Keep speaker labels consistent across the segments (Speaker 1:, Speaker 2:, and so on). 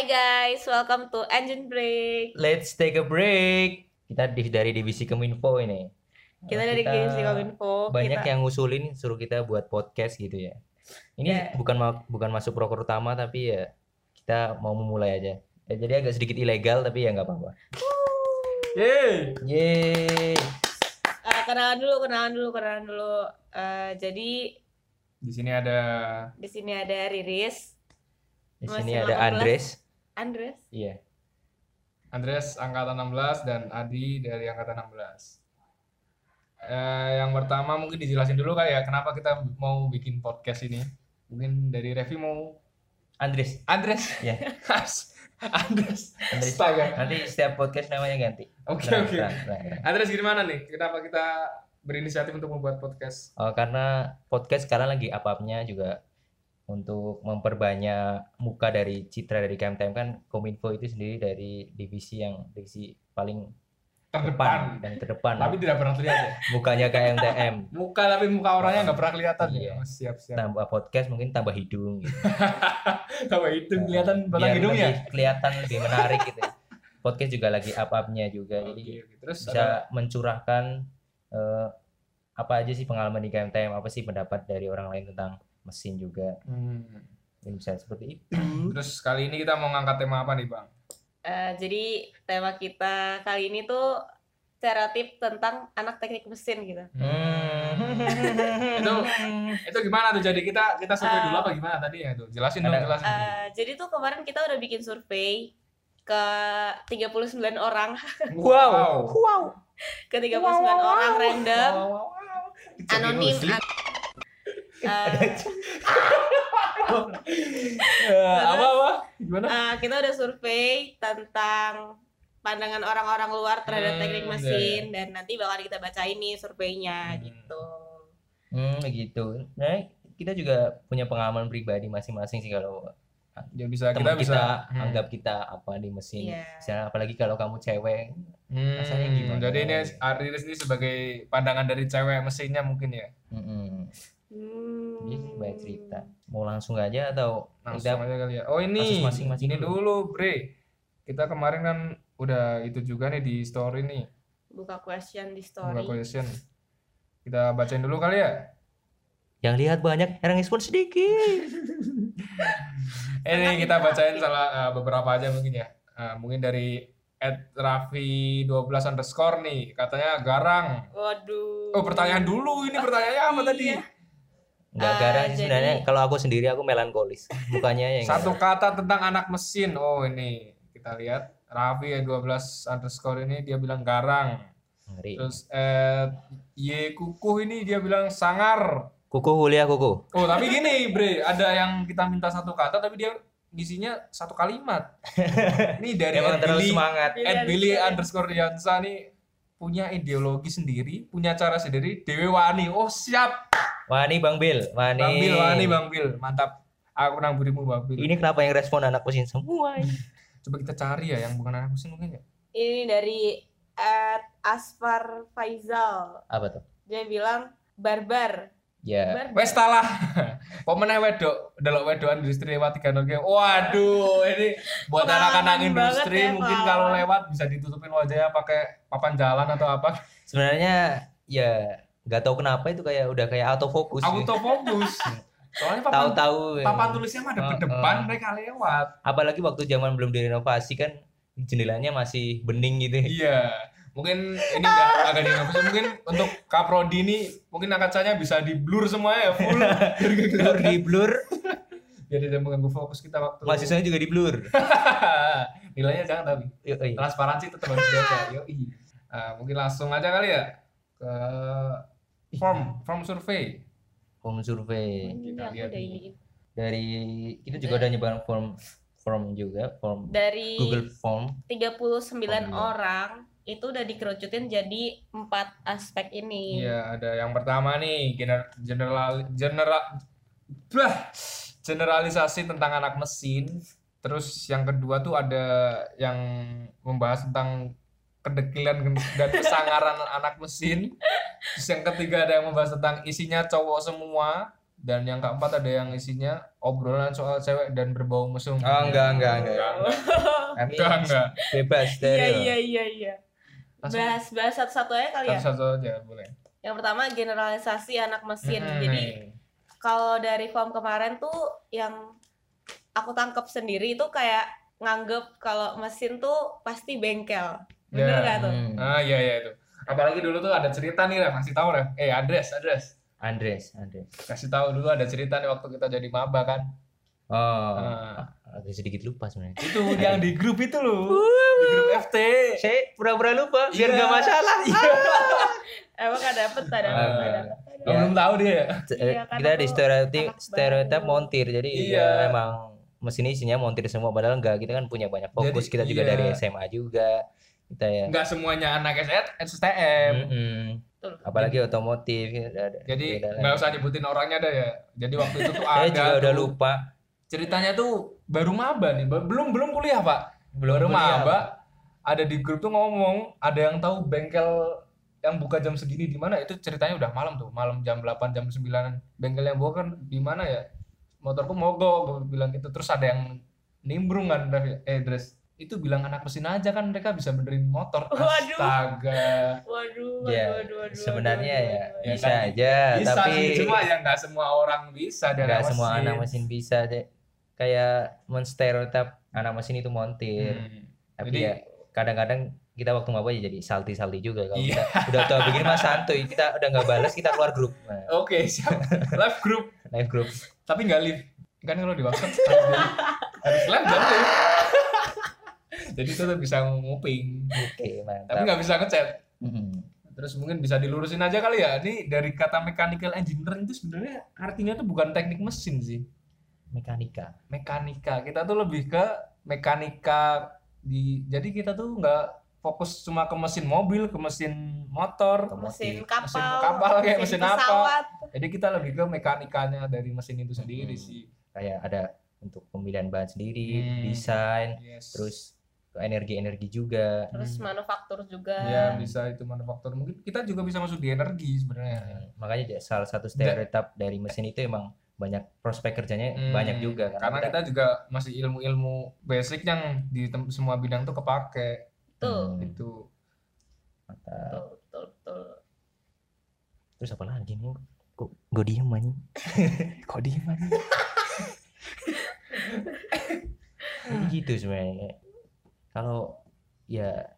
Speaker 1: Hai guys, welcome to Engine Break.
Speaker 2: Let's take a break. Kita di, dari divisi Kominfo ini.
Speaker 1: Kita dari divisi Kominfo.
Speaker 2: Banyak
Speaker 1: kita...
Speaker 2: yang ngusulin suruh kita buat podcast gitu ya. Ini
Speaker 1: Ya.
Speaker 2: bukan ma- bukan masuk proker utama tapi ya kita mau memulai aja. Ya, jadi agak sedikit ilegal tapi ya nggak apa-apa.
Speaker 3: Yeay.
Speaker 2: Yeay.
Speaker 1: Eh, kenalan dulu, kenalan dulu, kenalan dulu. Eh, jadi
Speaker 3: Di sini ada
Speaker 1: di sini ada Riris,
Speaker 2: Di
Speaker 1: Masih
Speaker 2: sini ada
Speaker 1: 18.
Speaker 2: Andres.
Speaker 1: Andres.
Speaker 2: Iya.
Speaker 3: Andres angkatan 16 dan Adi dari angkatan 16. Eh, yang pertama mungkin dijelasin dulu kali ya kenapa kita mau bikin podcast ini. Mungkin dari Revi mau
Speaker 2: Andres.
Speaker 3: Andres.
Speaker 2: Ya.
Speaker 3: Andres.
Speaker 2: Andres.
Speaker 3: Astaga.
Speaker 2: Nanti setiap podcast namanya ganti.
Speaker 3: Oke
Speaker 2: Nah,
Speaker 3: oke.
Speaker 2: nah, nah, nah.
Speaker 3: Andres gimana nih? Kenapa kita berinisiatif untuk membuat podcast?
Speaker 2: Oh, karena podcast sekarang lagi apa-apanya juga untuk memperbanyak muka dari citra dari KMTM kan Kominfo itu sendiri dari divisi yang divisi paling
Speaker 3: Terdepan.
Speaker 2: dan terdepan
Speaker 3: Tapi tidak pernah terlihat ya.
Speaker 2: mukanya KMTM
Speaker 3: Muka tapi muka orangnya nggak pernah kelihatan
Speaker 2: Iya.
Speaker 3: ya. Siap siap.
Speaker 2: tambah podcast mungkin tambah hidung gitu.
Speaker 3: Tahu itu kelihatan batang hidungnya.
Speaker 2: kelihatan lebih menarik gitu podcast juga lagi apa-apanya juga
Speaker 3: Oke,
Speaker 2: jadi
Speaker 3: oke. Terus
Speaker 2: bisa
Speaker 3: ada
Speaker 2: mencurahkan eh, apa aja sih pengalaman di KMTM apa sih pendapat dari orang lain tentang mesin juga
Speaker 3: Hmm.
Speaker 2: Mungkin bisa seperti itu
Speaker 3: Terus kali ini kita mau ngangkat tema apa nih bang?
Speaker 1: Eh, jadi tema kita kali ini tuh stereotip tentang anak teknik mesin gitu.
Speaker 2: Hmm.
Speaker 3: itu itu gimana tuh? Jadi kita kita survei
Speaker 1: Eh,
Speaker 3: dulu apa gimana tadi ya tuh? Jelasin dong, jelasin.
Speaker 1: Eh, jadi tuh kemarin kita udah bikin survei ke 39 orang,
Speaker 3: wow.
Speaker 2: wow
Speaker 1: ke 39 orang random,
Speaker 3: Wow, wow, wow.
Speaker 1: Anonim. an- Eh,
Speaker 3: Eh, apa apa? Gimana?
Speaker 1: eh, kita udah survei tentang pandangan orang-orang luar terhadap
Speaker 3: Hmm,
Speaker 1: teknik mesin dan nanti bakal kita bacain nih surveinya
Speaker 3: Hmm.
Speaker 1: gitu.
Speaker 2: Hmm, begitu. Nah, kita juga punya pengalaman pribadi masing-masing sih kalau
Speaker 3: Ya bisa kita
Speaker 2: teman kita,
Speaker 3: bisa hmm.
Speaker 2: anggap kita apa di mesin.
Speaker 1: Iya.
Speaker 2: Misalnya apalagi kalau kamu cewek.
Speaker 3: Hmm,
Speaker 2: rasanya gimana?
Speaker 3: Jadi ini Ariris ini sebagai pandangan dari cewek mesinnya mungkin ya.
Speaker 2: Mm-mm.
Speaker 1: Hmm.
Speaker 2: Jadi banyak cerita. Mau langsung aja atau
Speaker 3: Langsung aja kali ya. Oh ini,
Speaker 2: masing-masing
Speaker 3: ini
Speaker 2: dulu.
Speaker 3: dulu, Bre. Kita kemarin kan udah itu juga nih di story nih,
Speaker 1: Buka question di
Speaker 3: buka
Speaker 1: story.
Speaker 3: question. Kita bacain dulu kali ya.
Speaker 2: yang lihat banyak, yang respon sedikit.
Speaker 3: Ini kita bacain salah eh, beberapa aja mungkin ya. Eh, mungkin dari at Raffi 12 underscore nih, katanya garang.
Speaker 1: Waduh.
Speaker 3: Oh pertanyaan dulu, ini pertanyaannya apa tadi?
Speaker 1: Iya.
Speaker 2: Enggak
Speaker 1: Ah,
Speaker 2: garang sih
Speaker 1: jadi-
Speaker 2: sebenarnya. Kalau aku sendiri aku melankolis. Mukanya yang
Speaker 3: Satu kata tentang anak mesin. Oh ini kita lihat Raffi 12 underscore ini dia bilang garang.
Speaker 2: ngeri.
Speaker 3: Terus eh Y kukuh ini dia bilang sangar.
Speaker 2: Kuku kuliah kuku.
Speaker 3: Oh tapi gini bre, ada yang kita minta satu kata tapi dia ngisinya satu kalimat. Ini dari
Speaker 2: Emang
Speaker 3: Ed
Speaker 2: terlalu
Speaker 3: Billy,
Speaker 2: semangat.
Speaker 1: Billy
Speaker 3: Ed Billy
Speaker 1: underscore.
Speaker 3: underscore Yansa nih punya ideologi sendiri, punya cara sendiri. Dewi Wani, oh siap.
Speaker 2: Wah ini Bang Bil, wah ini.
Speaker 3: Bang Bil, Wani, Bang Bil, mantap. Aku nang burimu Bang Bil.
Speaker 2: Ini kenapa yang respon anak mesin semua?
Speaker 3: Coba kita cari ya yang bukan anak mesin mungkin ya.
Speaker 1: Ini dari at Asfar Faizal.
Speaker 2: Apa tuh?
Speaker 1: Dia bilang barbar.
Speaker 2: Ya.
Speaker 1: Barbar.
Speaker 3: Wes talah. Pemenang wedok, delok wedokan industri lewat tiga nol Waduh, ini buat anak-anak industri
Speaker 1: ya,
Speaker 3: mungkin kalau lewat bisa ditutupin wajahnya pakai papan jalan atau apa.
Speaker 2: Sebenarnya ya nggak tahu kenapa itu kayak udah kayak autofocus.
Speaker 3: Autofokus. Soalnya papan,
Speaker 2: Tahu-tahu. ya.
Speaker 3: papan tulisnya mah ada
Speaker 2: Oh,
Speaker 3: depan,
Speaker 2: oh.
Speaker 3: mereka lewat.
Speaker 2: Apalagi waktu zaman belum direnovasi kan jendelanya masih bening gitu.
Speaker 3: Iya. Mungkin ini enggak agak dinovasi. Mungkin untuk Kaprodi ini mungkin kancanya bisa di blur semuanya ya full.
Speaker 2: Blur di blur,
Speaker 3: Biar tidak mengganggu fokus kita waktu.
Speaker 2: mahasiswanya juga di blur.
Speaker 3: Nilainya jangan tapi. Transparansi tetap harus dijaga yoi Nah, mungkin langsung aja kali ya ke form form survey
Speaker 2: Form survei
Speaker 1: Ini
Speaker 3: kita
Speaker 1: aku
Speaker 3: lihat
Speaker 1: ini.
Speaker 2: dari kita juga udah nyebar form form juga form
Speaker 1: Dari
Speaker 2: Google Form
Speaker 1: 39
Speaker 3: iya.
Speaker 1: orang itu udah dikerucutin jadi empat aspek ini.
Speaker 3: iya ada yang pertama nih gener general general bah, generalisasi tentang anak mesin terus yang kedua tuh ada yang membahas tentang kedekilan dan kesangaran anak mesin terus yang ketiga ada yang membahas tentang isinya cowok semua dan yang keempat ada yang isinya obrolan soal cewek dan berbau mesum.
Speaker 2: Oh, enggak, enggak, enggak. Kami
Speaker 3: Enggak, enggak.
Speaker 2: bebas
Speaker 1: Iya
Speaker 2: stereo.
Speaker 1: iya iya iya.
Speaker 3: Langsung.
Speaker 1: Bahas bahas satu-satu aja kali ya.
Speaker 3: Satu-satu aja boleh.
Speaker 1: Yang pertama generalisasi anak mesin.
Speaker 3: Hmm,
Speaker 1: Jadi kalau dari form kemarin tuh yang aku tangkap sendiri itu kayak nganggep kalau mesin tuh pasti bengkel. Bener
Speaker 3: Ya.
Speaker 1: gak tuh?
Speaker 2: Hmm.
Speaker 3: Ah iya iya itu. Apalagi dulu tuh ada cerita nih lah, kasih tahu lah. Eh address, address.
Speaker 2: Andres, Andres.
Speaker 3: Kasih tahu dulu ada cerita nih waktu kita jadi maba kan.
Speaker 2: Oh,
Speaker 3: Ah.
Speaker 2: agak sedikit lupa sebenarnya.
Speaker 3: Itu yang di grup itu loh. di grup FT.
Speaker 2: Saya pura-pura lupa biar
Speaker 3: Iya.
Speaker 2: nggak masalah.
Speaker 1: Emang gak dapet, gak dapet, gak dapet.
Speaker 3: Lo belum tahu dia. ya?
Speaker 1: Iya, karena
Speaker 2: kita di stereotip stereotip montir. Jadi
Speaker 3: Iya.
Speaker 2: ya emang mesin isinya montir semua padahal enggak. Kita kan punya banyak fokus.
Speaker 3: Jadi,
Speaker 2: kita juga
Speaker 3: iya.
Speaker 2: dari SMA juga. Kita ya.
Speaker 3: Enggak semuanya anak STM.
Speaker 2: Mm-mm.
Speaker 1: Betul.
Speaker 2: Apalagi otomotif. ya, ada- ada-
Speaker 3: Jadi
Speaker 2: beda lah.
Speaker 3: nggak usah nyebutin orangnya dah ya. Jadi waktu itu tuh
Speaker 2: Saya
Speaker 3: ada
Speaker 2: juga udah lupa.
Speaker 3: ceritanya tuh baru maba nih, belum belum kuliah pak,
Speaker 2: Belum
Speaker 3: baru
Speaker 2: kuliah,
Speaker 3: maba. Ada di grup tuh ngomong, ada yang tahu bengkel yang buka jam segini di mana? Itu ceritanya udah malam tuh, malam jam 8 jam 9 Bengkel yang buka kan di mana ya? Motorku mogok, gue bilang gitu. Terus ada yang nimbrung kan, Rev, eh dress itu bilang anak mesin aja kan mereka bisa benerin motor.
Speaker 1: Waduh.
Speaker 3: Astaga.
Speaker 1: Waduh, waduh,
Speaker 2: Ya,
Speaker 1: waduh, waduh,
Speaker 2: sebenarnya
Speaker 1: waduh,
Speaker 2: ya
Speaker 1: waduh, waduh.
Speaker 2: Bisa
Speaker 3: kan,
Speaker 2: aja,
Speaker 3: Bisa
Speaker 2: tapi
Speaker 3: sih, cuma ya nggak semua orang bisa dan
Speaker 2: nggak semua anak mesin bisa deh. Kayak menstereotip anak mesin itu montir.
Speaker 3: Hmm.
Speaker 2: Tapi
Speaker 3: Jadi-
Speaker 2: ya kadang-kadang kita waktu maba ya jadi salty-salty juga kalau
Speaker 3: Iya.
Speaker 2: kita udah tahu begini mas santuy kita udah nggak balas kita keluar grup nah,
Speaker 3: Oke, siap. Live group.
Speaker 2: live grup
Speaker 3: tapi nggak live kan kalau di WhatsApp harus harus live dan live jadi tetap bisa nguping
Speaker 2: oke mantap
Speaker 3: tapi nggak bisa ngechat
Speaker 2: Mm-mm.
Speaker 3: terus mungkin bisa dilurusin aja kali ya ini dari kata mechanical engineering itu sebenarnya artinya tuh bukan teknik mesin sih
Speaker 2: mekanika
Speaker 3: mekanika kita tuh lebih ke mekanika di jadi kita tuh nggak fokus cuma ke mesin mobil ke mesin motor
Speaker 1: mesin
Speaker 2: Otomotif.
Speaker 1: kapal,
Speaker 3: Mesin kapal kayak mesin apa.
Speaker 1: pesawat.
Speaker 3: jadi kita lebih ke mekanikanya dari mesin itu sendiri
Speaker 2: Hmm.
Speaker 3: sih
Speaker 2: kayak ada untuk pemilihan bahan sendiri
Speaker 3: Hmm.
Speaker 2: desain
Speaker 3: yes.
Speaker 2: terus energi-energi juga.
Speaker 1: Terus
Speaker 3: Hmm.
Speaker 1: manufaktur juga.
Speaker 3: ya bisa itu manufaktur. Mungkin kita juga bisa masuk di energi sebenarnya.
Speaker 2: Hmm, makanya salah satu stereotip dari mesin itu emang banyak prospek kerjanya
Speaker 3: Hmm,
Speaker 2: banyak juga
Speaker 3: karena kita juga masih ilmu-ilmu basic yang di tem- semua bidang tuh kepake.
Speaker 1: Tuh.
Speaker 2: Hmm,
Speaker 3: itu.
Speaker 1: Betul, betul, betul.
Speaker 2: terus apa lagi nih? Kok gue diem anjing? Kok diem anjing? Jadi gitu sebenarnya kalau ya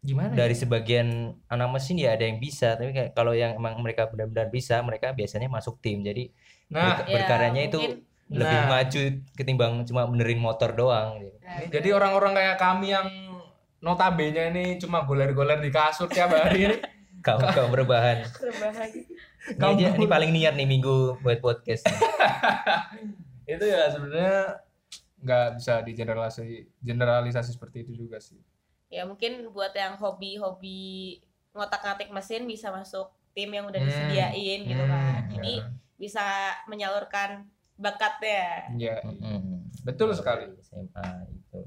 Speaker 3: gimana
Speaker 2: dari sebagian anak mesin ya ada yang bisa tapi kayak kalau yang emang mereka benar-benar bisa mereka biasanya masuk tim. Jadi
Speaker 3: nah
Speaker 2: ber- berkaryanya itu
Speaker 1: mungkin-
Speaker 2: lebih
Speaker 3: Nah.
Speaker 2: maju ketimbang cuma benerin motor doang gitu.
Speaker 1: Nah,
Speaker 3: jadi orang-orang kayak kami yang notabene ini cuma goler-goler di kasur tiap hari ini.
Speaker 2: Kaum kaum berbahan ini, aja, ini paling niat nih minggu buat podcast.
Speaker 3: Itu ya sebenarnya nggak bisa di generalisasi generalisasi seperti itu juga sih
Speaker 1: Ya mungkin buat yang hobi-hobi ngotak-ngatik mesin bisa masuk tim yang udah
Speaker 3: Hmm.
Speaker 1: disediain gitu
Speaker 3: Hmm,
Speaker 1: kan.
Speaker 3: ya.
Speaker 1: Jadi bisa menyalurkan bakatnya.
Speaker 3: ya
Speaker 2: Mm-mm.
Speaker 3: Betul sekali.
Speaker 2: SMA itu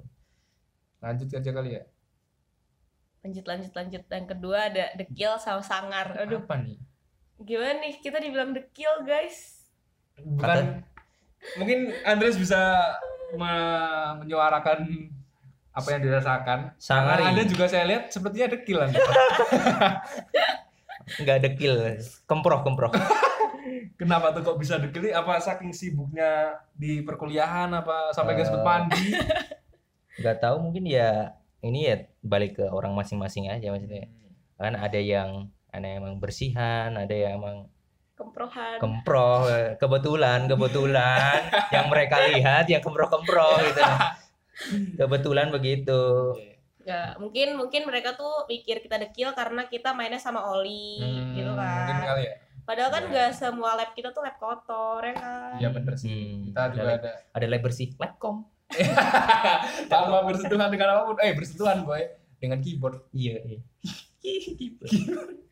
Speaker 3: lanjut aja kali ya
Speaker 1: Lanjut lanjut lanjut. Yang kedua ada dekil sama sangar. Aduh,
Speaker 3: apa nih
Speaker 1: gimana nih? Kita dibilang dekil, guys.
Speaker 3: bukan mungkin Andres bisa me- menyuarakan apa yang dirasakan
Speaker 2: sangar
Speaker 3: Anda juga saya lihat sepertinya dekil Anda.
Speaker 2: nggak dekil kemproh kemproh
Speaker 3: Kenapa tuh kok bisa dekil? Apa saking sibuknya di perkuliahan apa sampai
Speaker 2: Eh.
Speaker 3: gak sempet mandi?
Speaker 2: nggak tahu mungkin ya ini ya balik ke orang masing-masing aja maksudnya kan ada yang ada yang emang bersihan ada yang emang
Speaker 1: Kemprohan.
Speaker 2: kemproh kebetulan kebetulan yang mereka lihat yang kemproh kemproh gitu kebetulan begitu
Speaker 1: ya, mungkin mungkin mereka tuh pikir kita dekil karena kita mainnya sama oli
Speaker 3: Hmm,
Speaker 1: gitu
Speaker 3: Mungkin
Speaker 1: kan.
Speaker 3: kali ya.
Speaker 1: Padahal kan
Speaker 3: Iya.
Speaker 1: nggak semua lab kita tuh lab kotor ya kan.
Speaker 3: Iya bener sih.
Speaker 2: Hmm,
Speaker 3: Kita
Speaker 2: ada
Speaker 3: juga
Speaker 2: lab,
Speaker 3: ada.
Speaker 2: ada lab bersih labcom
Speaker 3: Tanpa bersentuhan dengan apa pun. Eh bersentuhan boy dengan keyboard.
Speaker 2: iya iya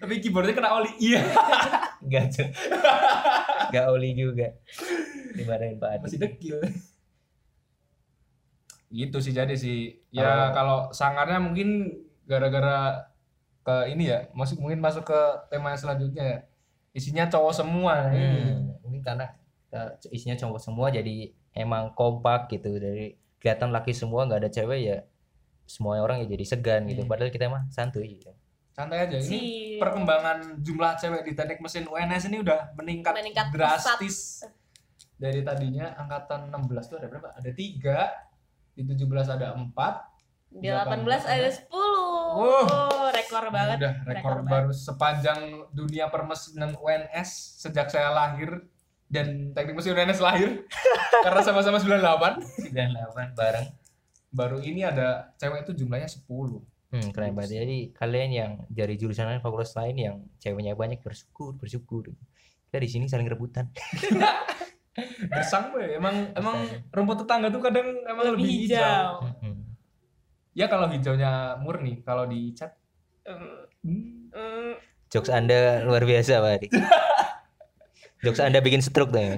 Speaker 3: Tapi keyboardnya kena oli. Iya.
Speaker 2: Enggak tuh. Enggak oli juga. Dimarahin Pak Adi.
Speaker 3: Masih dekil. Gitu sih jadi sih. Ya kalau sangarnya mungkin gara-gara ke ini ya, masuk mungkin masuk ke tema yang selanjutnya ya. Isinya cowok semua.
Speaker 2: Hmm. karena eh, isinya cowok semua jadi emang kompak gitu dari kelihatan laki semua nggak ada cewek ya semua orang ya jadi segan gitu
Speaker 3: Hmm.
Speaker 2: padahal kita mah santuy gitu.
Speaker 3: Santai aja ini
Speaker 1: Si
Speaker 3: perkembangan jumlah cewek di teknik mesin UNS ini udah meningkat,
Speaker 1: Meningkat
Speaker 3: drastis. dari tadinya angkatan 16 tuh ada berapa? Ada tiga di 17 ada empat
Speaker 1: di 18 ada 10.
Speaker 3: Wow.
Speaker 1: Oh, rekor banget.
Speaker 3: udah rekor
Speaker 1: rekor
Speaker 3: baru sepanjang dunia permesinan UNS sejak saya lahir dan teknik mesin UNS lahir. Karena sama-sama 98
Speaker 2: 98 bareng.
Speaker 3: Baru ini ada cewek itu jumlahnya 10
Speaker 2: Hmm, keren banget. Jadi kalian yang dari jurusan lain, fakultas lain yang ceweknya banyak bersyukur, bersyukur. Kita di sini saling rebutan.
Speaker 3: gersang gue emang emang rumput tetangga tuh kadang emang lebih,
Speaker 1: Lebih
Speaker 3: hijau.
Speaker 1: hijau.
Speaker 2: Hmm.
Speaker 3: ya kalau hijaunya murni kalau dicat
Speaker 1: Mm, mm,
Speaker 2: Jokes Anda luar biasa, Pak Adi. Jokes Anda bikin stroke tuh. ya.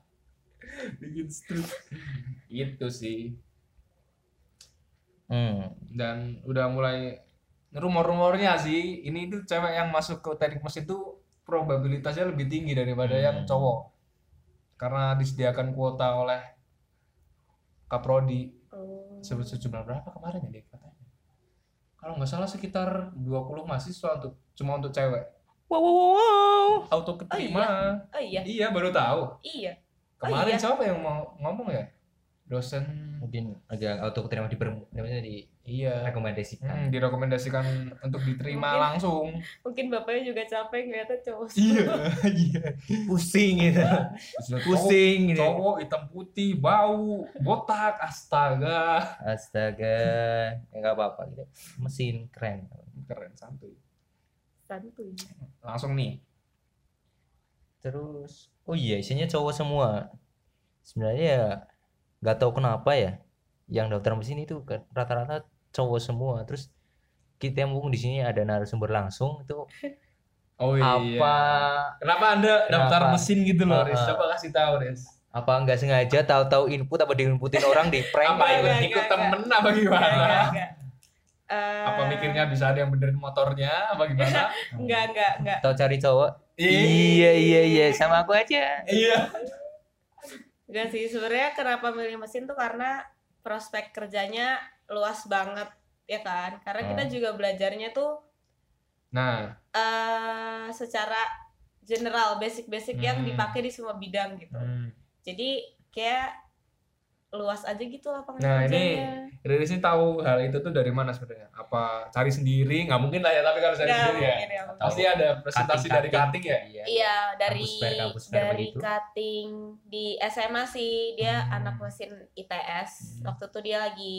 Speaker 3: bikin stroke itu sih
Speaker 2: Hmm.
Speaker 3: dan udah mulai rumor-rumornya sih ini tuh cewek yang masuk ke teknik mesin tuh probabilitasnya lebih tinggi daripada yang
Speaker 2: Hmm.
Speaker 3: cowok karena disediakan kuota oleh Kaprodi
Speaker 1: oh.
Speaker 3: sebut sejumlah berapa kemarin ya dia katanya kalau nggak salah sekitar 20 mahasiswa untuk cuma untuk cewek
Speaker 2: Wow, wow, wow,
Speaker 3: auto keterima
Speaker 1: Oh iya,
Speaker 3: iya baru tahu
Speaker 1: iya.
Speaker 3: kemarin
Speaker 1: iya.
Speaker 3: siapa yang mau ngomong ya dosen
Speaker 2: Mungkin agak auto keterima di namanya di
Speaker 3: iya
Speaker 2: rekomendasikan.
Speaker 3: Hmm, direkomendasikan untuk diterima
Speaker 1: Mungkin.
Speaker 3: langsung
Speaker 1: Mungkin bapaknya juga capek ngeliatnya cowok.
Speaker 3: iya iya
Speaker 2: Pusing gitu. Pusing gitu.
Speaker 3: cowok, cowok hitam putih bau botak astaga
Speaker 2: Astaga, ya nggak apa-apa gitu. Mesin keren.
Speaker 3: keren santuy
Speaker 1: Santuy.
Speaker 3: langsung nih
Speaker 2: Terus, oh iya isinya cowok semua. Sebenarnya ya nggak tahu kenapa ya, yang daftar mesin itu kan rata-rata cowok semua. Terus kita yang mumpung di sini ada narasumber langsung itu
Speaker 3: oh
Speaker 2: apa
Speaker 3: kenapa anda daftar
Speaker 2: Kenapa?
Speaker 3: mesin gitu loh Riz
Speaker 2: Ah, ah.
Speaker 3: coba kasih tahu Riz
Speaker 2: apa nggak sengaja tahu-tahu input apa diinputin orang di prank
Speaker 3: apa ikut
Speaker 1: enggak,
Speaker 3: ikut
Speaker 1: enggak,
Speaker 3: temen apa gimana
Speaker 1: enggak, enggak. Eh,
Speaker 3: apa mikirnya bisa ada yang benerin motornya apa gimana
Speaker 1: Enggak, enggak, enggak.
Speaker 2: Tahu cari cowok? Iya iya iya sama aku aja.
Speaker 3: iya
Speaker 1: Enggak sih, sebenarnya kenapa milih mesin tuh karena prospek kerjanya luas banget ya kan? Karena kita
Speaker 2: Hmm.
Speaker 1: juga belajarnya tuh
Speaker 3: nah
Speaker 1: eh secara general, basic-basic yang
Speaker 3: Hmm.
Speaker 1: dipakai di semua bidang gitu.
Speaker 3: hmm.
Speaker 1: Jadi kayak luas aja gitu lapangan
Speaker 3: Nah, ini. Riris ini tahu hal itu tuh dari mana sebenarnya apa cari sendiri nggak mungkin lah ya tapi kalau cari
Speaker 1: Nggak
Speaker 3: sendiri ya
Speaker 1: mungkin ya.
Speaker 3: Pasti ada presentasi dari cutting ya
Speaker 2: Iya.
Speaker 1: Iya, dari
Speaker 2: Kampus fair, kampus fair
Speaker 1: dari
Speaker 2: begitu.
Speaker 1: cutting di SMA sih dia
Speaker 3: Hmm.
Speaker 1: anak mesin ITS.
Speaker 3: Hmm.
Speaker 1: Waktu itu dia lagi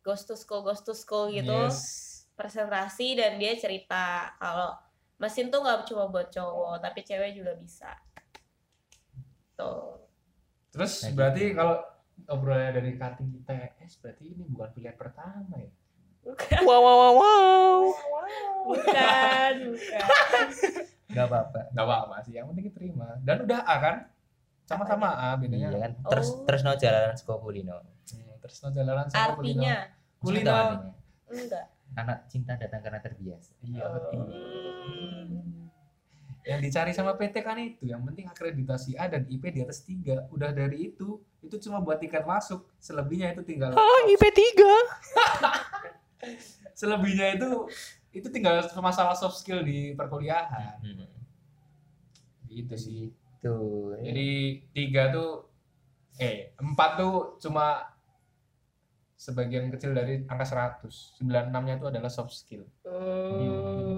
Speaker 1: ghost to school, ghost to school gitu.
Speaker 3: Yes.
Speaker 1: presentasi dan dia cerita kalau mesin tuh nggak cuma buat cowok tapi cewek juga bisa tuh
Speaker 3: Terus berarti
Speaker 2: gitu.
Speaker 3: kalau obrolannya dari cutting ITS berarti ini bukan pilihan pertama ya?
Speaker 2: Wow wow wow wow.
Speaker 1: bukan bukan
Speaker 2: Gak apa-apa.
Speaker 3: Gak apa-apa sih, yang penting diterima. Dan udah A kan? Sama-sama A bedanya.
Speaker 2: Iya kan. Terus
Speaker 1: Oh.
Speaker 2: terus no jalanan sekolah kulino.
Speaker 3: Hmm, terus no jalanan
Speaker 1: artinya
Speaker 3: kulino.
Speaker 2: Cinta
Speaker 3: Kulino.
Speaker 2: artinya.
Speaker 1: enggak
Speaker 2: Anak cinta datang karena terbiasa.
Speaker 3: Iya
Speaker 1: Oh.
Speaker 3: betul. Yang dicari sama PT kan itu, yang penting akreditasi A dan IP di atas 3. Udah dari itu, itu cuma buat tiket masuk. Selebihnya itu tinggal
Speaker 2: IP 3.
Speaker 3: selebihnya itu itu tinggal masalah soft skill di perkuliahan.
Speaker 2: Hmm.
Speaker 3: Gitu sih.
Speaker 2: Tuh.
Speaker 3: Jadi tiga tuh eh empat tuh cuma sebagian kecil dari angka 100. 96-nya itu adalah soft skill.
Speaker 1: Oh.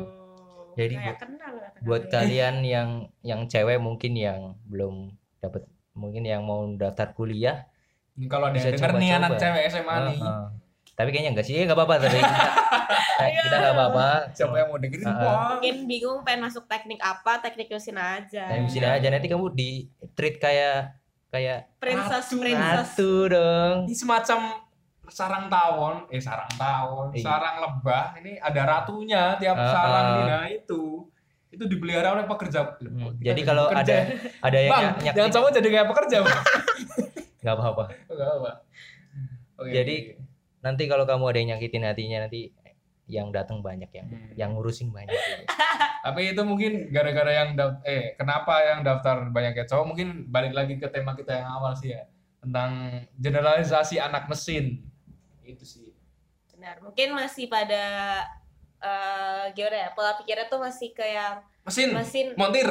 Speaker 2: Jadi
Speaker 1: Kayak
Speaker 2: buat-
Speaker 1: kenal
Speaker 2: buat
Speaker 1: ya.
Speaker 2: kalian yang yang cewek mungkin yang belum dapat mungkin yang mau daftar kuliah
Speaker 3: Ini kalau ada yang denger nih anak cewek SMA nih.
Speaker 2: Heeh. tapi kayaknya enggak sih enggak apa-apa tapi kita, kita enggak apa-apa
Speaker 3: Siapa yang mau dengerin? Wah.
Speaker 1: mungkin bingung pengen masuk teknik apa teknik mesin aja
Speaker 2: Nah, sini aja nanti kamu di treat kayak kayak
Speaker 1: princess
Speaker 3: Ratu.
Speaker 1: princess
Speaker 2: ratu dong
Speaker 3: Ini semacam sarang tawon, eh sarang tawon,
Speaker 2: Iya.
Speaker 3: sarang lebah. Ini ada ratunya tiap
Speaker 2: Ah,
Speaker 3: sarang ini. Nah itu, itu dipelihara oleh pekerja.
Speaker 2: Hmm, jadi kalau
Speaker 3: pekerja.
Speaker 2: ada ada yang
Speaker 3: bang,
Speaker 2: nyak-
Speaker 3: jangan cowok jadi kayak pekerja. Bang.
Speaker 2: apa-apa
Speaker 3: Enggak apa. Oke.
Speaker 2: Jadi- nanti kalau kamu ada yang nyakitin hatinya nanti yang datang banyak yang
Speaker 3: Hmm.
Speaker 2: yang ngurusin banyak gitu.
Speaker 3: Tapi itu mungkin gara-gara yang eh kenapa yang daftar banyaknya cowok mungkin balik lagi ke tema kita yang awal sih ya tentang generalisasi anak mesin. Itu sih.
Speaker 1: Benar, mungkin masih pada eh gimana ya? Pola pikirnya tuh masih kayak
Speaker 3: Mesin,
Speaker 1: mesin
Speaker 3: montir,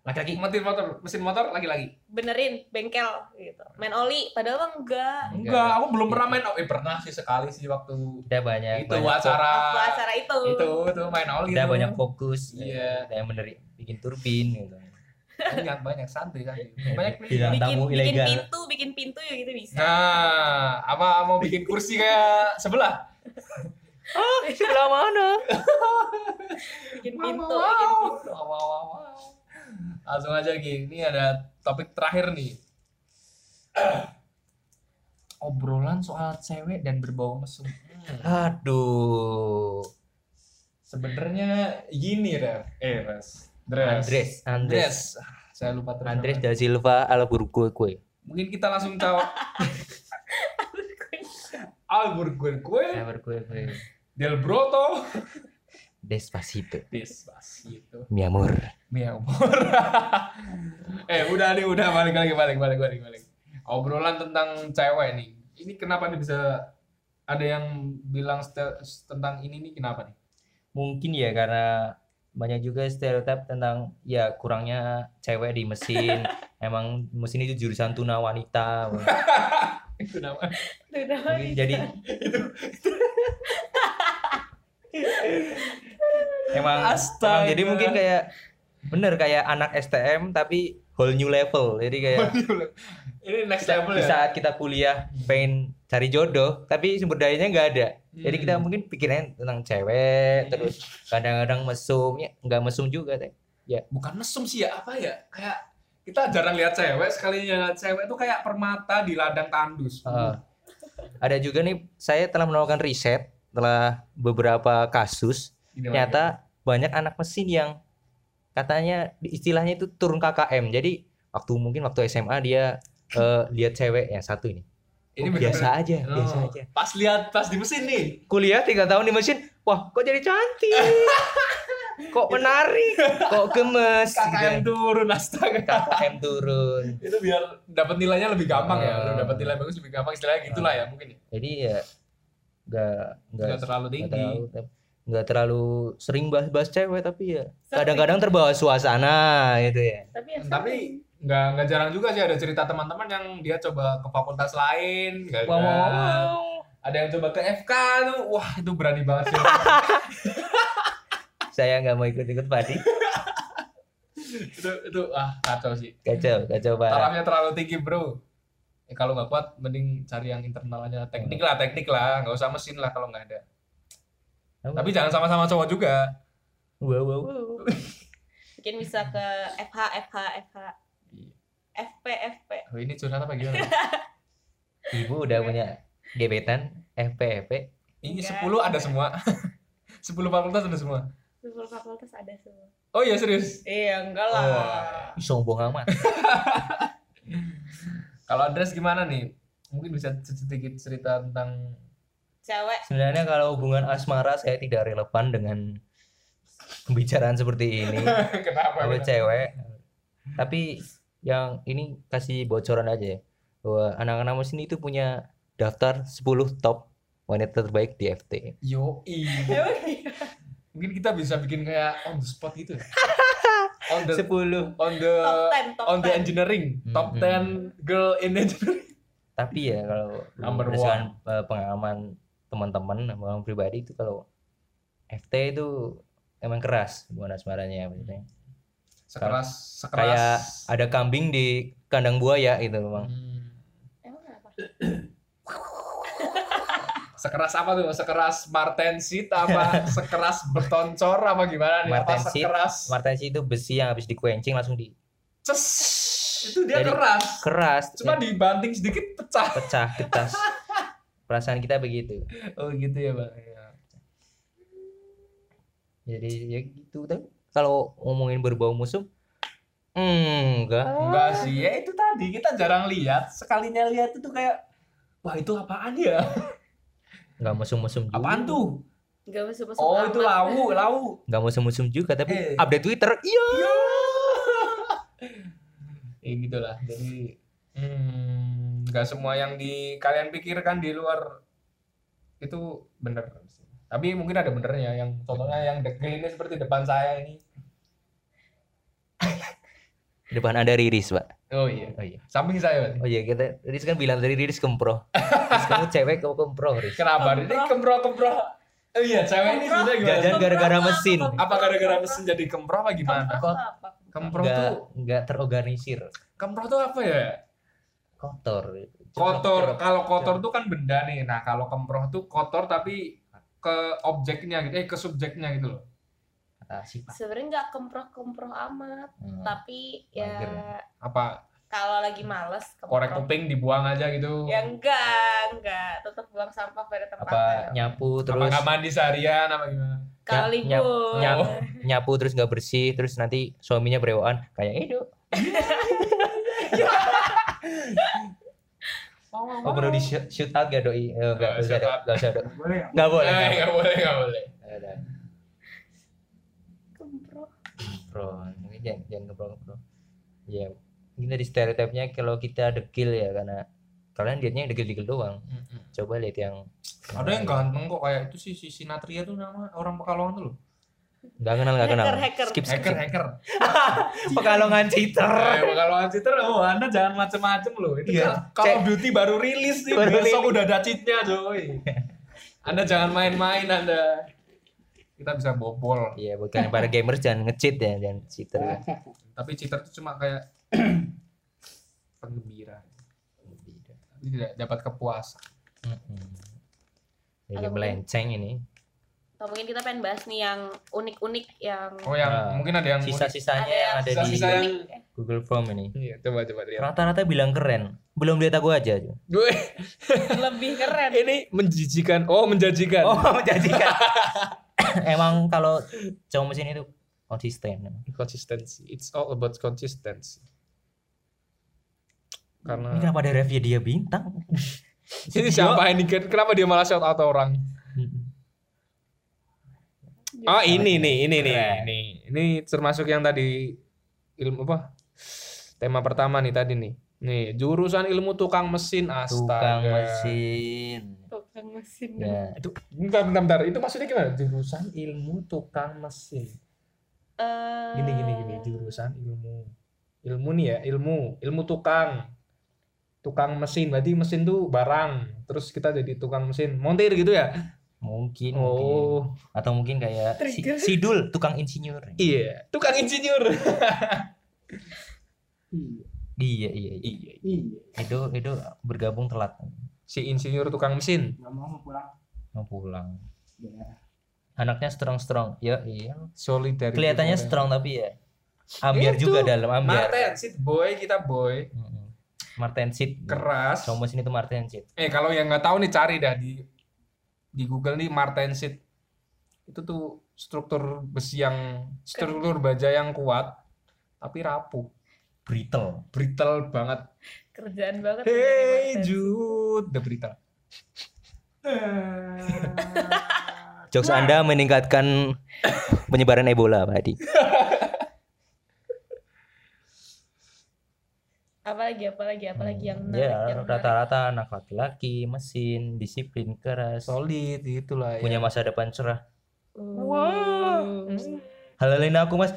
Speaker 2: laki-laki
Speaker 3: montir motor, mesin motor lagi-lagi.
Speaker 1: benerin bengkel gitu. Main oli padahal mah enggak.
Speaker 2: Enggak.
Speaker 3: Enggak, aku belum pernah main oh, eh pernah sih sekali sih waktu
Speaker 2: udah banyak
Speaker 3: itu
Speaker 2: banyak
Speaker 3: acara
Speaker 1: acara itu.
Speaker 3: itu itu main oli
Speaker 2: udah
Speaker 3: itu.
Speaker 2: banyak fokus
Speaker 3: Iya.
Speaker 2: ada yang bener bikin turbin gitu
Speaker 3: banyak banyak santai kan? Banyak
Speaker 2: Bilang
Speaker 1: bikin
Speaker 2: tamu
Speaker 1: bikin
Speaker 2: ilegal.
Speaker 1: pintu, bikin pintu ya gitu bisa.
Speaker 3: nah apa mau bikin kursi kayak sebelah?
Speaker 2: Oh sebelah mana?
Speaker 1: Bikin
Speaker 3: Wow,
Speaker 1: pintu,
Speaker 3: wow,
Speaker 1: bikin pintu.
Speaker 3: Wow, wow, wow, wow. langsung aja Gi. Ini ada topik terakhir nih. Obrolan soal cewek dan berbau mesum. Hmm.
Speaker 2: aduh.
Speaker 3: Sebenarnya gini Ref eh Res
Speaker 2: Andres. Andres
Speaker 3: Andres. Ah, saya lupa terus
Speaker 2: Andres da Silva Alburquerque.
Speaker 3: Mungkin kita langsung tahu. Alburquerque.
Speaker 2: Alburquerque.
Speaker 3: Del Broto.
Speaker 2: Despacito.
Speaker 3: Despacito.
Speaker 2: Mi amor.
Speaker 3: Mi amor. eh udah nih udah. Balik lagi balik balik balik balik. Obrolan tentang cewek nih. Ini kenapa nih bisa ada yang bilang tentang ini nih? Kenapa nih?
Speaker 2: mungkin ya karena banyak juga stereotip tentang ya kurangnya cewek di mesin. Emang mesin itu jurusan tuna wanita. Jadi emang,
Speaker 3: Astaga.
Speaker 2: emang jadi mungkin kayak bener kayak anak STM tapi whole new level. Jadi kayak
Speaker 3: ini next level
Speaker 2: di
Speaker 3: ya.
Speaker 2: saat kita kuliah pengen cari jodoh tapi sumber dayanya nggak ada jadi kita
Speaker 3: Hmm.
Speaker 2: mungkin pikirannya tentang cewek terus kadang-kadang mesum ya nggak mesum juga teh.
Speaker 3: Bukan mesum sih ya apa ya? Kayak kita jarang lihat cewek sekalinya. Cewek itu kayak permata di ladang tandus.
Speaker 2: Uh, ada juga nih saya telah melakukan riset setelah beberapa kasus
Speaker 3: Ini
Speaker 2: ternyata banyak anak mesin yang katanya istilahnya itu turun KKM jadi waktu mungkin waktu SMA dia eh, lihat cewek yang satu ini
Speaker 3: Ini
Speaker 2: Oh, biasa aja
Speaker 3: Oh,
Speaker 2: biasa aja
Speaker 3: Pas lihat pas di mesin nih.
Speaker 2: kuliah tiga tahun di mesin wah kok jadi cantik kok menarik kok gemes
Speaker 3: KKM
Speaker 2: gitu.
Speaker 3: turun astaga.
Speaker 2: KKM turun
Speaker 3: itu biar dapat nilainya lebih gampang ya
Speaker 2: Ah.
Speaker 3: Udah dapat nilai bagus lebih gampang istilahnya gitulah ya mungkin ya.
Speaker 2: jadi ya nggak nggak
Speaker 3: terlalu tinggi
Speaker 2: terlalu nggak terlalu sering bahas-bahas cewek tapi ya kadang-kadang terbawa suasana gitu ya
Speaker 1: Tapi ya
Speaker 3: tapi nggak nggak jarang juga sih ada cerita teman-teman yang dia coba ke fakultas lain gagal.
Speaker 2: wow, wow, wow.
Speaker 3: ada yang coba ke FK tuh wah itu berani banget sih.
Speaker 2: Saya nggak mau ikut-ikut padi
Speaker 3: itu itu ah kacau sih.
Speaker 2: Kacau kacau banget
Speaker 3: tarafnya terlalu tinggi bro. Eh, kalau nggak kuat mending cari yang internal aja. Teknik lah teknik lah. Nggak usah mesin lah kalau nggak ada. Tapi jangan sama-sama cowok juga.
Speaker 2: Wow, wow, wow.
Speaker 1: mungkin bisa ke FH, FH, FH, FP, FP.
Speaker 3: oh, ini curhat apa gimana
Speaker 2: ibu udah punya gebetan FP FP
Speaker 3: ini
Speaker 1: Enggak.
Speaker 3: 10 ada semua 10 fakultas ada semua
Speaker 1: Seluruh fakultas ada semua.
Speaker 3: oh iya serius
Speaker 1: Iya, enggak lah.
Speaker 2: Ih, sombong amat
Speaker 3: Kalau Andres gimana nih? Mungkin bisa sedikit cerita tentang
Speaker 1: Cewek
Speaker 2: sebenarnya kalau hubungan asmara saya tidak relevan dengan pembicaraan seperti ini
Speaker 3: kenapa?
Speaker 2: kalau cewek tapi yang ini kasih bocoran aja ya bahwa anak-anak mesin itu punya daftar 10 top wanita terbaik di FT
Speaker 3: Yo, mungkin kita bisa bikin kayak on the spot gitu. ya? on the
Speaker 2: 10
Speaker 3: on the
Speaker 1: top 10, top
Speaker 3: on the
Speaker 1: 10.
Speaker 3: engineering, top
Speaker 2: Mhm.
Speaker 3: 10 girl in engineering.
Speaker 2: tapi ya kalau
Speaker 3: Number
Speaker 2: berdasarkan eh, pengalaman teman-teman pengalaman pribadi itu kalau FT itu emang keras hubungan asmaranya maksudnya
Speaker 3: Sekeras sekeras
Speaker 2: kayak ada kambing di kandang buaya gitu memang
Speaker 3: Hmm.
Speaker 1: Emang apa?
Speaker 3: Sekeras apa tuh? Sekeras Marten Seat apa? sekeras beton cor apa gimana nih? Apa
Speaker 2: Marten Seat.
Speaker 3: sekeras
Speaker 2: Martensi itu besi yang habis dikuencing langsung di
Speaker 3: ces itu dia
Speaker 2: Jadi-
Speaker 3: keras.
Speaker 2: keras
Speaker 3: Cuma dibanting sedikit pecah.
Speaker 2: pecah getas perasaan kita begitu
Speaker 3: Oh gitu ya, Bang. Ya.
Speaker 2: jadi ya gitu tapi kalau ngomongin berbau musuh hmm, enggak
Speaker 3: Enggak sih, ya itu tadi kita jarang lihat. Sekalinya lihat itu kayak wah itu apaan ya?
Speaker 2: enggak musuh-musuh juga
Speaker 3: Apaan tuh?
Speaker 1: Nggak mesum-mesum
Speaker 3: Oh, itu
Speaker 1: amat.
Speaker 3: lawu, lawu.
Speaker 2: nggak mau semusum juga tapi
Speaker 3: Eh.
Speaker 2: update Twitter iya
Speaker 3: ya gitulah. Jadi hmm, semua yang di kalian pikirkan di luar itu bener. Tapi mungkin ada benernya yang contohnya yang dekil ini seperti depan saya ini.
Speaker 2: depan ada Riris pak
Speaker 3: Oh iya.
Speaker 2: oh iya
Speaker 3: Samping saya berarti.
Speaker 2: oh iya kita Riris kan bilang tadi Riris kemproh Terus kamu cewek kamu kemproh Riris
Speaker 3: Kenapa? Ini kemproh kemproh. Oh iya, cewek ini sebenarnya gimana?
Speaker 2: Jangan gara-gara mesin.
Speaker 3: Apa gara-gara mesin jadi kemproh apa gimana?
Speaker 1: Kemproh
Speaker 2: nggak
Speaker 3: tuh
Speaker 2: nggak terorganisir
Speaker 3: kemproh tuh apa ya?
Speaker 2: kotor
Speaker 3: Kotor. Kalau kotor tuh kan benda nih. Nah, kalau kemproh tuh kotor tapi ke objeknya gitu, eh ke subjeknya gitu loh.
Speaker 2: Sih, Pak.
Speaker 1: Sebenarnya nggak kemproh-kemproh amat,
Speaker 2: Hmm.
Speaker 1: tapi ya
Speaker 2: Mager.
Speaker 3: Apa
Speaker 1: kalau lagi males
Speaker 3: korek kuping dibuang aja gitu?
Speaker 1: Ya enggak, enggak. Tetap buang sampah pada
Speaker 2: apa
Speaker 1: tempatnya.
Speaker 2: nyapu
Speaker 3: Apa
Speaker 2: terus
Speaker 3: nggak mandi seharian apa gimana?
Speaker 1: Kalau
Speaker 2: nyap-
Speaker 1: libur.
Speaker 2: nyap- nyapu terus nggak bersih terus nanti suaminya berewaan kayak Edo oh perlu di shoot, shoot out gak doi Eh, nggak
Speaker 3: Eh,
Speaker 2: usah
Speaker 3: out.
Speaker 2: nggak usah dok
Speaker 4: Boleh nggak?
Speaker 2: nggak boleh
Speaker 3: Eh,
Speaker 2: nggak
Speaker 3: boleh, nggak boleh.
Speaker 2: Ada. Bro mungkin jangan jangan ngebrol ngebrol ya mungkin dari stereotipnya kalau kita dekil ya karena kalian lihatnya yang dekil doang coba lihat yang
Speaker 3: Ada yang ganteng kok kayak itu sih si Sinatria tuh nama orang Pekalongan tuh loh.
Speaker 2: Nggak kenal nggak kenal
Speaker 1: Hacker, hacker.
Speaker 2: skip skip,
Speaker 3: Hacker,
Speaker 2: skip.
Speaker 3: hacker.
Speaker 2: pekalongan cheater
Speaker 3: Eh, Pekalongan cheater, oh Anda jangan macem-macem loh. Itu kan Call of Duty baru rilis nih,
Speaker 2: Baru
Speaker 3: besok
Speaker 2: rilis.
Speaker 3: udah ada cheatnya coy. Anda jangan main-main Anda. Kita bisa bobol.
Speaker 2: Iya, buat kalian para gamers jangan nge-cheat ya, jangan cheater.
Speaker 3: Tapi cheater itu cuma kayak penggembira. Tapi tidak dapat kepuasan.
Speaker 2: Mm-mm. Jadi
Speaker 1: Atau
Speaker 2: melenceng ini.
Speaker 1: Atau mungkin kita pengen bahas nih yang unik-unik yang
Speaker 3: Oh yang
Speaker 2: Nah,
Speaker 3: mungkin ada yang
Speaker 2: Sisa-sisanya
Speaker 1: Ada
Speaker 2: yang
Speaker 1: yang
Speaker 2: ada di
Speaker 3: sisa-sisa yang-
Speaker 1: unik. eh.
Speaker 2: Google Form ini.
Speaker 3: Iya, coba coba lihat.
Speaker 2: Rata-rata bilang keren. Belum lihat aku aja.
Speaker 3: Gue
Speaker 1: lebih keren.
Speaker 3: ini menjijikan. Oh, menjanjikan.
Speaker 2: Oh, menjanjikan. Emang kalau cowok mesin itu konsisten.
Speaker 3: Consistency. It's all about consistency. Karena
Speaker 2: Ini kenapa ada review dia bintang?
Speaker 3: ini siapa ini? Kenapa dia malah shout out orang? Oh ini nih, ini nih, ini, ini termasuk yang tadi ilmu apa? Tema pertama nih tadi nih. Nih jurusan ilmu tukang mesin astaga.
Speaker 2: Tukang mesin.
Speaker 1: Tukang mesin.
Speaker 2: Ya.
Speaker 3: Itu bentar, bentar, bentar. Itu maksudnya gimana? Jurusan ilmu tukang mesin.
Speaker 1: Eh,
Speaker 3: Gini gini gini. Jurusan ilmu. Ilmu nih ya, ilmu, ilmu tukang. Tukang mesin, berarti mesin tuh barang. Terus kita jadi tukang mesin, montir gitu ya?
Speaker 2: Mungkin, mungkin.
Speaker 3: Oh,
Speaker 2: Atau mungkin kayak si. Sidul, tukang insinyur.
Speaker 3: iya, tukang insinyur.
Speaker 4: Iya.
Speaker 2: Iya, iya, iya.
Speaker 3: iya.
Speaker 4: Iya.
Speaker 2: Itu itu bergabung telat.
Speaker 3: Si insinyur tukang mesin.
Speaker 4: Nggak mau mau pulang.
Speaker 2: Mau pulang.
Speaker 4: Ya.
Speaker 2: Anaknya strong-strong. Ya, iya.
Speaker 3: Solidarity.
Speaker 2: Kelihatannya
Speaker 3: Forever.
Speaker 2: strong tapi ya ambiar
Speaker 3: Itu.
Speaker 2: juga dalam ambiar.
Speaker 3: Martin Seed boy kita boy.
Speaker 2: Martin Seed.
Speaker 3: keras.
Speaker 2: Cowok mesin itu Martin Seed.
Speaker 3: Eh kalau yang nggak tahu nih cari dah di di Google nih Martin Seed. Itu tuh struktur besi yang struktur baja yang kuat tapi rapuh,
Speaker 2: Brittle.
Speaker 3: brittle banget.
Speaker 1: kerjaan banget.
Speaker 3: Hey Jude, the brittle.
Speaker 2: Jokes Anda meningkatkan penyebaran Ebola, Pak Adi.
Speaker 1: Apalagi apalagi apalagi yang menarik,
Speaker 2: Ya,
Speaker 1: yang menarik.
Speaker 2: rata-rata anak laki-laki, mesin, disiplin, keras,
Speaker 3: Solid gitulah
Speaker 2: punya
Speaker 3: ya.
Speaker 2: masa depan cerah.
Speaker 1: Hmm.
Speaker 2: Halalin aku, Mas.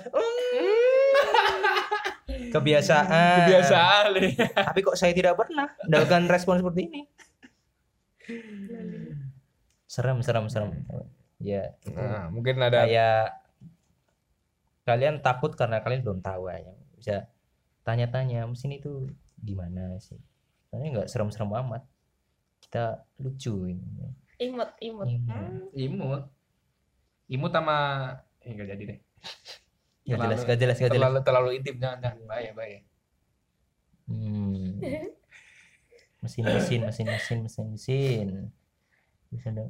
Speaker 2: Kebiasaan.
Speaker 3: Kebiasaan nih.
Speaker 2: Tapi kok saya tidak pernah mendapatkan respon seperti ini? Serem, serem, serem. Ya,
Speaker 3: Nah, mungkin ada
Speaker 2: kayak kalian takut karena kalian belum tahu aja. Bisa tanya-tanya mesin itu gimana sih? Soalnya nggak serem-serem amat. Kita lucu ini.
Speaker 1: imut imut
Speaker 2: Imut.
Speaker 3: imut. Imut sama eh nggak jadi deh.
Speaker 2: Nggak
Speaker 3: Terlalu-
Speaker 2: jelas, nggak jelas, nggak jelas.
Speaker 3: Terlalu terlalu intim jangan jangan bahaya bahaya.
Speaker 2: Hmm. Mesin, mesin, mesin, mesin, mesin, mesin.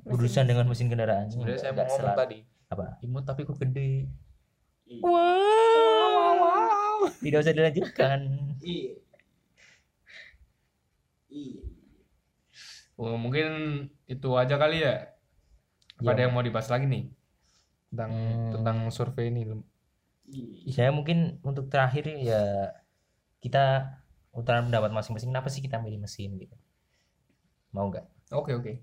Speaker 2: Urusan dengan mesin kendaraan.
Speaker 3: Sebenarnya saya mau
Speaker 2: Nggak
Speaker 3: ngomong
Speaker 2: selalu.
Speaker 3: tadi.
Speaker 2: Apa?
Speaker 3: Imut tapi kok gede.
Speaker 2: Wow. Tidak usah dilanjutkan.
Speaker 4: Iya. Iya.
Speaker 3: Oh, mungkin itu aja kali ya. Apa ada
Speaker 2: Iya.
Speaker 3: yang mau dibahas lagi nih tentang
Speaker 2: Hmm.
Speaker 3: tentang survei ini
Speaker 2: saya mungkin untuk terakhir ya kita utarakan pendapat masing-masing kenapa sih kita milih mesin gitu mau nggak
Speaker 3: oke oke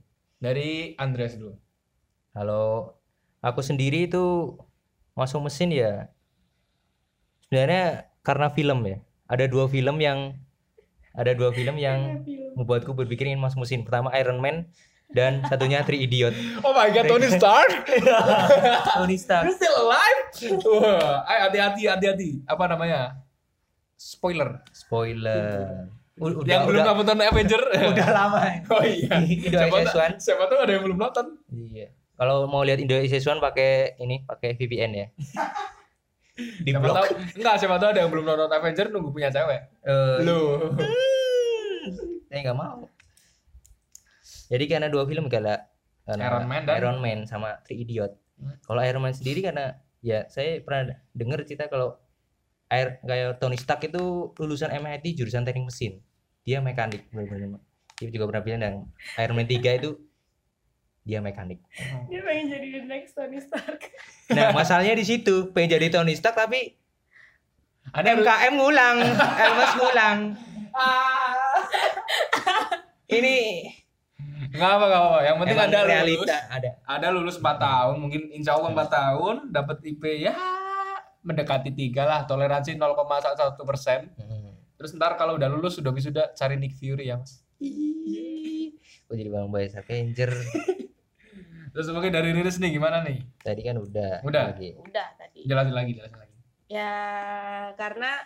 Speaker 3: dari Andreas dulu
Speaker 2: kalau aku sendiri itu masuk mesin ya sebenarnya karena film ya. Ada dua film yang ada dua film yang membuatku berpikir ingin masuk mesin pertama Iron Man dan satunya Three Idiot
Speaker 3: oh my god Tony Stark?
Speaker 2: Tony Stark.
Speaker 3: Still alive? Wah ayo hati-hati hati-hati. Apa namanya? Spoiler.
Speaker 2: Spoiler. U- udah
Speaker 3: yang belum
Speaker 2: udah,
Speaker 3: nonton Avenger.
Speaker 2: Udah lama.
Speaker 3: Oh iya.
Speaker 2: Indo
Speaker 3: siapa,
Speaker 2: SS1
Speaker 3: tahu- siapa tahu ada yang belum nonton.
Speaker 2: Iya. Kalau mau lihat Indo SS1 pakai ini, pakai VPN ya. Di
Speaker 3: siapa
Speaker 2: blok.
Speaker 3: tahu enggak siapa tahu ada yang belum nonton Avenger nunggu punya cewek
Speaker 2: Eh,
Speaker 3: lu
Speaker 2: saya nggak mau. Jadi karena dua film kayak karena
Speaker 3: Iron Man dan-
Speaker 2: Iron Man sama Three Idiot.
Speaker 3: Hmm.
Speaker 2: Kalau Iron Man sendiri karena ya saya pernah dengar cerita kalau Air kayak Tony Stark itu lulusan MIT jurusan teknik mesin. Dia mekanik benar-benar. Dia juga pernah bilang yang Iron Man 3 itu dia mekanik.
Speaker 1: Dia pengen jadi the next Tony Stark.
Speaker 2: Nah, masalahnya di situ, pengen jadi Tony Stark tapi
Speaker 3: ada
Speaker 2: MKM ngulang, Elmas ngulang. Ini
Speaker 3: nggak apa nggak apa yang penting
Speaker 2: emang
Speaker 3: ada lulus
Speaker 2: realita ada.
Speaker 3: ada lulus 4 tahun mungkin insya Allah 4 tahun dapat IP ya mendekati tiga lah toleransi 0,1 persen
Speaker 2: Hmm.
Speaker 3: terus ntar kalau udah lulus sudah wisuda cari Nick Fury ya mas
Speaker 2: Kok jadi bang Boy Avenger?
Speaker 3: Terus mungkin dari Riris nih gimana nih
Speaker 2: Tadi kan udah.
Speaker 3: Udah.
Speaker 2: Lagi.
Speaker 1: Udah tadi.
Speaker 3: jelasin lagi jelasin lagi
Speaker 1: Ya karena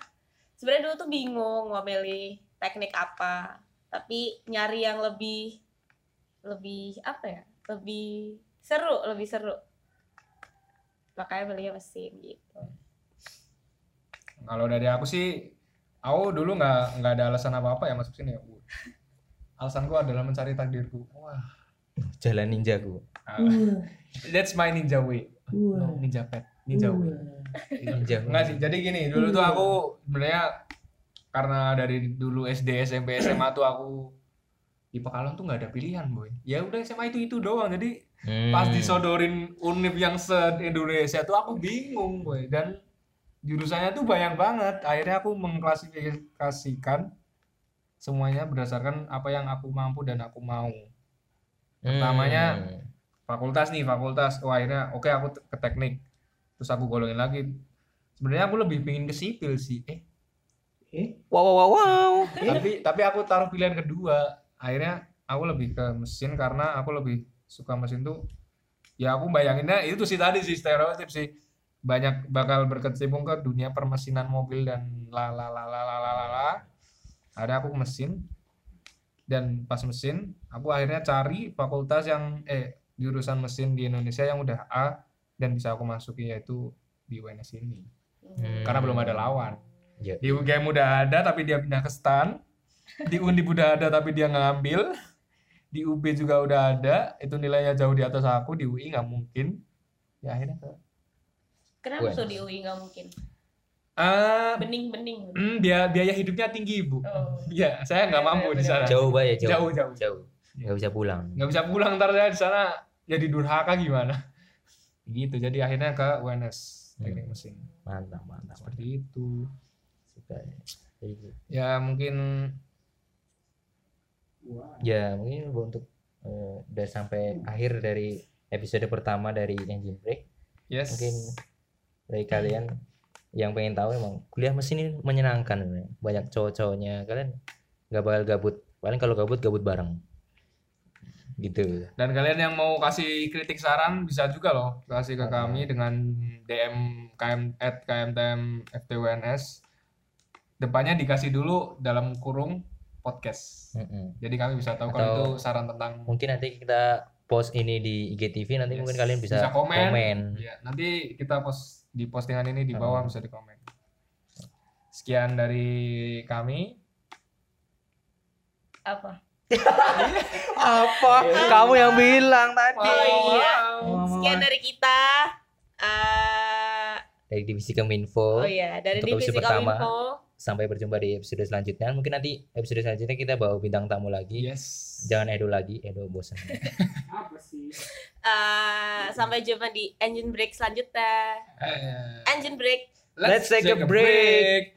Speaker 1: sebenarnya dulu tuh bingung mau milih teknik apa, tapi nyari yang lebih lebih apa ya? Lebih seru, lebih seru. Makanya milihnya mesin gitu.
Speaker 3: kalau dari aku sih aku dulu nggak nggak ada alasan apa apa ya masuk sini ya alasanku adalah mencari takdirku wah
Speaker 2: Jalan ninjaku.
Speaker 3: ah, that's my ninja way no, ninja pet ninja way
Speaker 2: Ninja.
Speaker 3: Enggak sih, jadi gini, dulu tuh aku sebenarnya karena dari dulu SD, SMP, SMA tuh aku di Pekalongan tuh nggak ada pilihan, boy. Ya udah SMA itu itu doang. Jadi
Speaker 2: Hmm.
Speaker 3: pas disodorin univ yang se Indonesia tuh aku bingung, boy. Dan jurusannya tuh banyak banget. Akhirnya aku mengklasifikasikan semuanya berdasarkan apa yang aku mampu dan aku mau pertamanya
Speaker 2: hmm.
Speaker 3: fakultas nih fakultas. Oh akhirnya oke okay, aku ke teknik. Terus aku golongin lagi. Sebenarnya aku lebih pingin ke sipil sih. Eh. Eh?
Speaker 2: Wow wow wow, wow. Eh?
Speaker 3: tapi tapi aku taruh pilihan kedua. Akhirnya aku lebih ke mesin karena aku lebih suka mesin tuh ya aku bayanginnya itu sih tadi sih stereotip sih. Banyak bakal berkecimpung ke dunia permesinan mobil dan la. Ada aku mesin dan pas mesin aku akhirnya cari fakultas yang eh jurusan mesin di Indonesia yang udah A dan bisa aku masuki yaitu di UNS ini.
Speaker 2: Hmm.
Speaker 3: karena belum ada lawan.
Speaker 2: Ya.
Speaker 3: di UGM udah ada tapi dia pindah ke STAN. Di Undip udah ada tapi dia nggak ngambil. Di UB juga udah ada itu nilainya jauh di atas aku. Di UI nggak mungkin. Ya akhirnya ke
Speaker 1: Kenapa tuh di UI nggak mungkin?
Speaker 3: Ah
Speaker 1: Bening-bening.
Speaker 3: hmm, biaya biaya hidupnya tinggi ibu
Speaker 1: Oh.
Speaker 3: ya saya nggak mampu di sana
Speaker 2: Jauh banget ya
Speaker 3: jauh
Speaker 2: jauh.
Speaker 3: jauh
Speaker 2: Jauh. Nggak bisa pulang.
Speaker 3: nggak bisa pulang ntar saya di sana jadi durhaka gimana gitu jadi akhirnya ke UNS teknik mesin
Speaker 2: Mantap mantap. mantap.
Speaker 3: seperti itu
Speaker 2: Suka. ya. Jadi gitu.
Speaker 3: ya mungkin
Speaker 2: Ya mungkin untuk eh, udah sampai akhir dari episode pertama dari Engine Break.
Speaker 3: yes
Speaker 2: Mungkin dari kalian yang pengen tahu emang kuliah mesin ini menyenangkan banyak cowok-cowoknya kalian nggak bakal gabut paling kalau gabut gabut bareng gitu
Speaker 3: Dan kalian yang mau kasih kritik saran bisa juga loh kasih ke kami dengan DM KM at KMTM FTWNS. Depannya dikasih dulu dalam kurung podcast.
Speaker 2: Mm-mm.
Speaker 3: Jadi kami bisa tahu kalau
Speaker 2: Atau-
Speaker 3: itu saran tentang
Speaker 2: mungkin nanti kita post ini di IGTV nanti
Speaker 3: Yes.
Speaker 2: mungkin kalian bisa,
Speaker 3: Bisa komen.
Speaker 2: komen.
Speaker 3: ya, nanti kita post di postingan ini di bawah bisa di komen. Sekian dari kami.
Speaker 1: Apa?
Speaker 2: apa kamu yang bilang tadi
Speaker 1: Oh iya. Sekian dari kita. Eh,
Speaker 2: dari divisi Kominfo
Speaker 1: oh iya, dari
Speaker 2: Untuk
Speaker 1: divisi
Speaker 2: episode pertama.
Speaker 1: Kominfo.
Speaker 2: sampai berjumpa di episode selanjutnya mungkin nanti episode selanjutnya kita bawa bintang tamu lagi
Speaker 3: Yes.
Speaker 2: jangan Edo lagi Edo bosan
Speaker 4: Apa sih?
Speaker 1: Eh, sampai jumpa di engine break selanjutnya.
Speaker 3: Eh,
Speaker 1: engine break.
Speaker 2: Let's take a break.